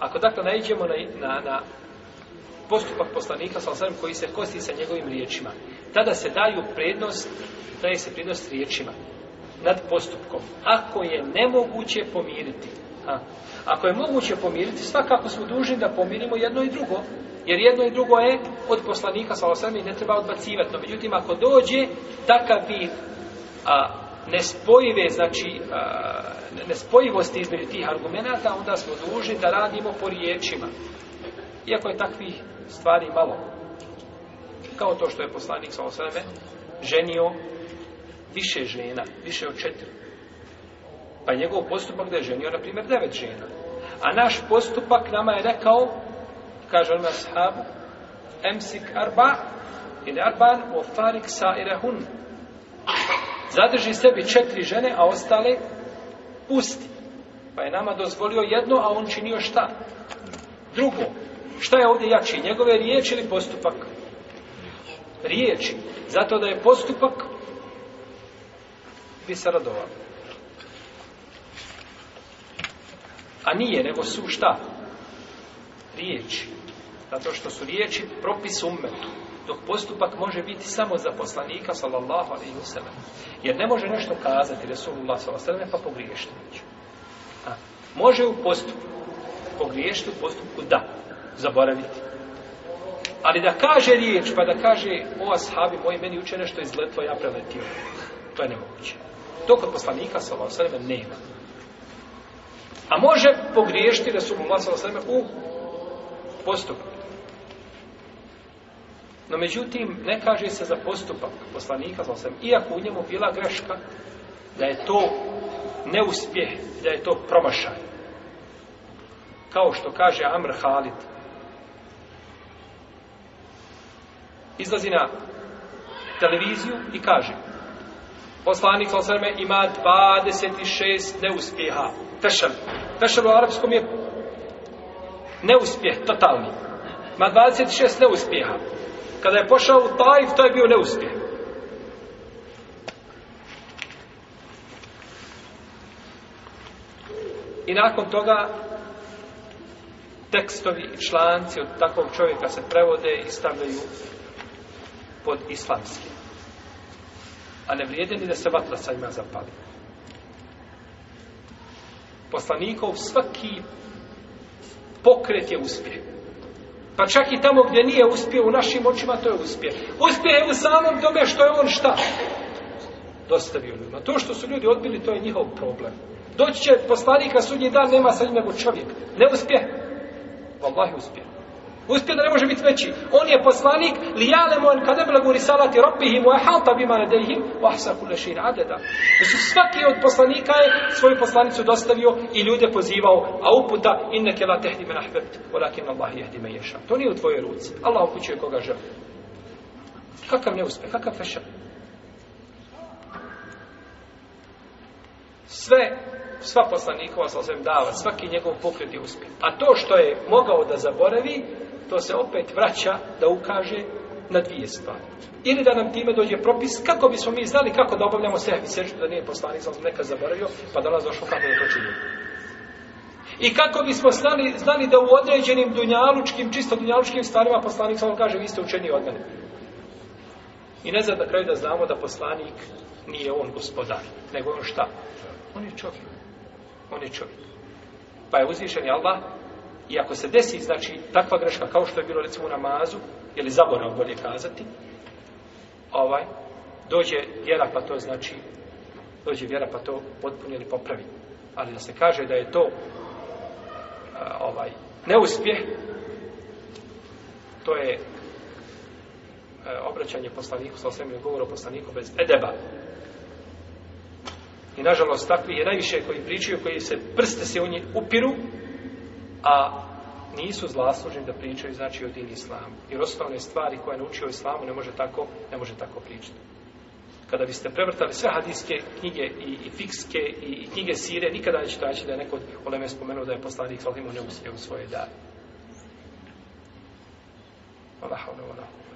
Ako dakle najđemo na, na, na postupak poslanika sa osvrame koji se kosti sa njegovim riječima, tada se daju prednost, daje se prednost riječima nad postupkom. Ako je nemoguće pomiriti, a, ako je moguće pomiriti, svakako smo dužni da pomirimo jedno i drugo, jer jedno i drugo je od poslanika sa osvrame i ne treba odbacivati. No, međutim, ako dođe takav vid, a nespojive, znači a, nespojivosti između tih argumenta, onda smo dužni da radimo po riječima. Iako je takvih stvari malo. Kao to što je poslanik sa osreme, ženio više žena, više od četiri. Pa njegov postupak da je ženio, na primjer, devet žena. A naš postupak nama je rekao, kaže on ashab, emsik arba, ili arban, ofarik sa irahun zadrži sebi četiri žene, a ostale pusti. Pa je nama dozvolio jedno, a on činio šta? Drugo. Šta je ovdje jači, njegove riječi ili postupak? Riječi. Zato da je postupak, bi se radovalo. A nije, nego su šta? Riječi. Zato što su riječi propis umetu dok postupak može biti samo za poslanika sallallahu alaihi wa sallam. Jer ne može nešto kazati Resulullah sallallahu alaihi wa sallam, pa pogriješiti neću. A, može u postupku, pogriješiti u postupku, da, zaboraviti. Ali da kaže riječ, pa da kaže, o ashabi moji, meni uče nešto izletlo, ja preletio. To je nemoguće. To kod poslanika sallallahu alaihi wa sallam nema. A može pogriješiti Resulullah sallallahu alaihi wa sallam u postupku. No međutim, ne kaže se za postupak poslanika, znao sam, iako u njemu bila greška, da je to neuspjeh, da je to promašaj. Kao što kaže Amr Halid. Izlazi na televiziju i kaže poslanik znao sam, ima 26 neuspjeha. Tešan. Tešan u arapskom je neuspjeh, totalni. Ima 26 neuspjeha. Kada je pošao u Tajf, to je bio neuspjeh. I nakon toga tekstovi i članci od takvog čovjeka se prevode i stavljaju pod islamski. A ne vrijede ni da se vatra sa ima zapali. Poslanikov svaki pokret je uspjeh. Pa čak i tamo gdje nije uspio u našim očima, to je uspio. Uspio je u samom tome što je on šta? Dostavio ljudima. To što su ljudi odbili, to je njihov problem. Doći će poslanika sudnji dan, nema sa njim nego čovjek. Ne uspije. Wallahi uspije. Uspio da ne može biti veći. On je poslanik, li jale mojn kada blagu risalati robihim, u ehalta bima nadejhim, u ahsa kule šir adeda. Znači svaki od poslanika je svoju poslanicu dostavio i ljude pozivao, a uputa inne kela tehdi men ahbert, volakin Allah jehdi me ješa. To nije u tvojoj ruci. Allah upućuje koga želi. Kakav neuspe, kakav fešan. Sve sva poslanikova sa osvijem dava, svaki njegov pokret je uspjeh. A to što je mogao da zaboravi, to se opet vraća da ukaže na dvije stvari. Ili da nam time dođe propis kako bismo mi znali kako da obavljamo sehvi seždu, da nije poslanik sam nekad zaboravio, pa da nas došlo kako da to činimo. I kako bismo znali, znali da u određenim dunjalučkim, čisto dunjalučkim stvarima poslanik sam kaže, vi ste učeni od mene. I ne znam na kraju da znamo da poslanik nije on gospodar, nego on šta? On je čovjek. On je čovjek. Pa je uzvišen Allah I ako se desi, znači, takva greška kao što je bilo, recimo, u namazu, ili zaborav, bolje kazati, ovaj, dođe vjera, pa to znači, dođe vjera, pa to potpuni ili popravi. Ali da se kaže da je to ovaj, neuspjeh, to je e, obraćanje poslaniku, sa osvijem govoru o poslaniku bez edeba. I nažalost, takvi je najviše koji pričaju, koji se prste se u njih upiru, a nisu zlasluženi da pričaju znači o din islamu. Jer osnovne stvari koje je naučio islamu ne može tako, ne može tako pričati. Kada biste prevrtali sve hadijske knjige i, i fikske i, i knjige sire, nikada nećete naći da je neko od Oleme spomenuo da je poslanik Salimu ne uspio u svoje dare. Allahu ne volahu.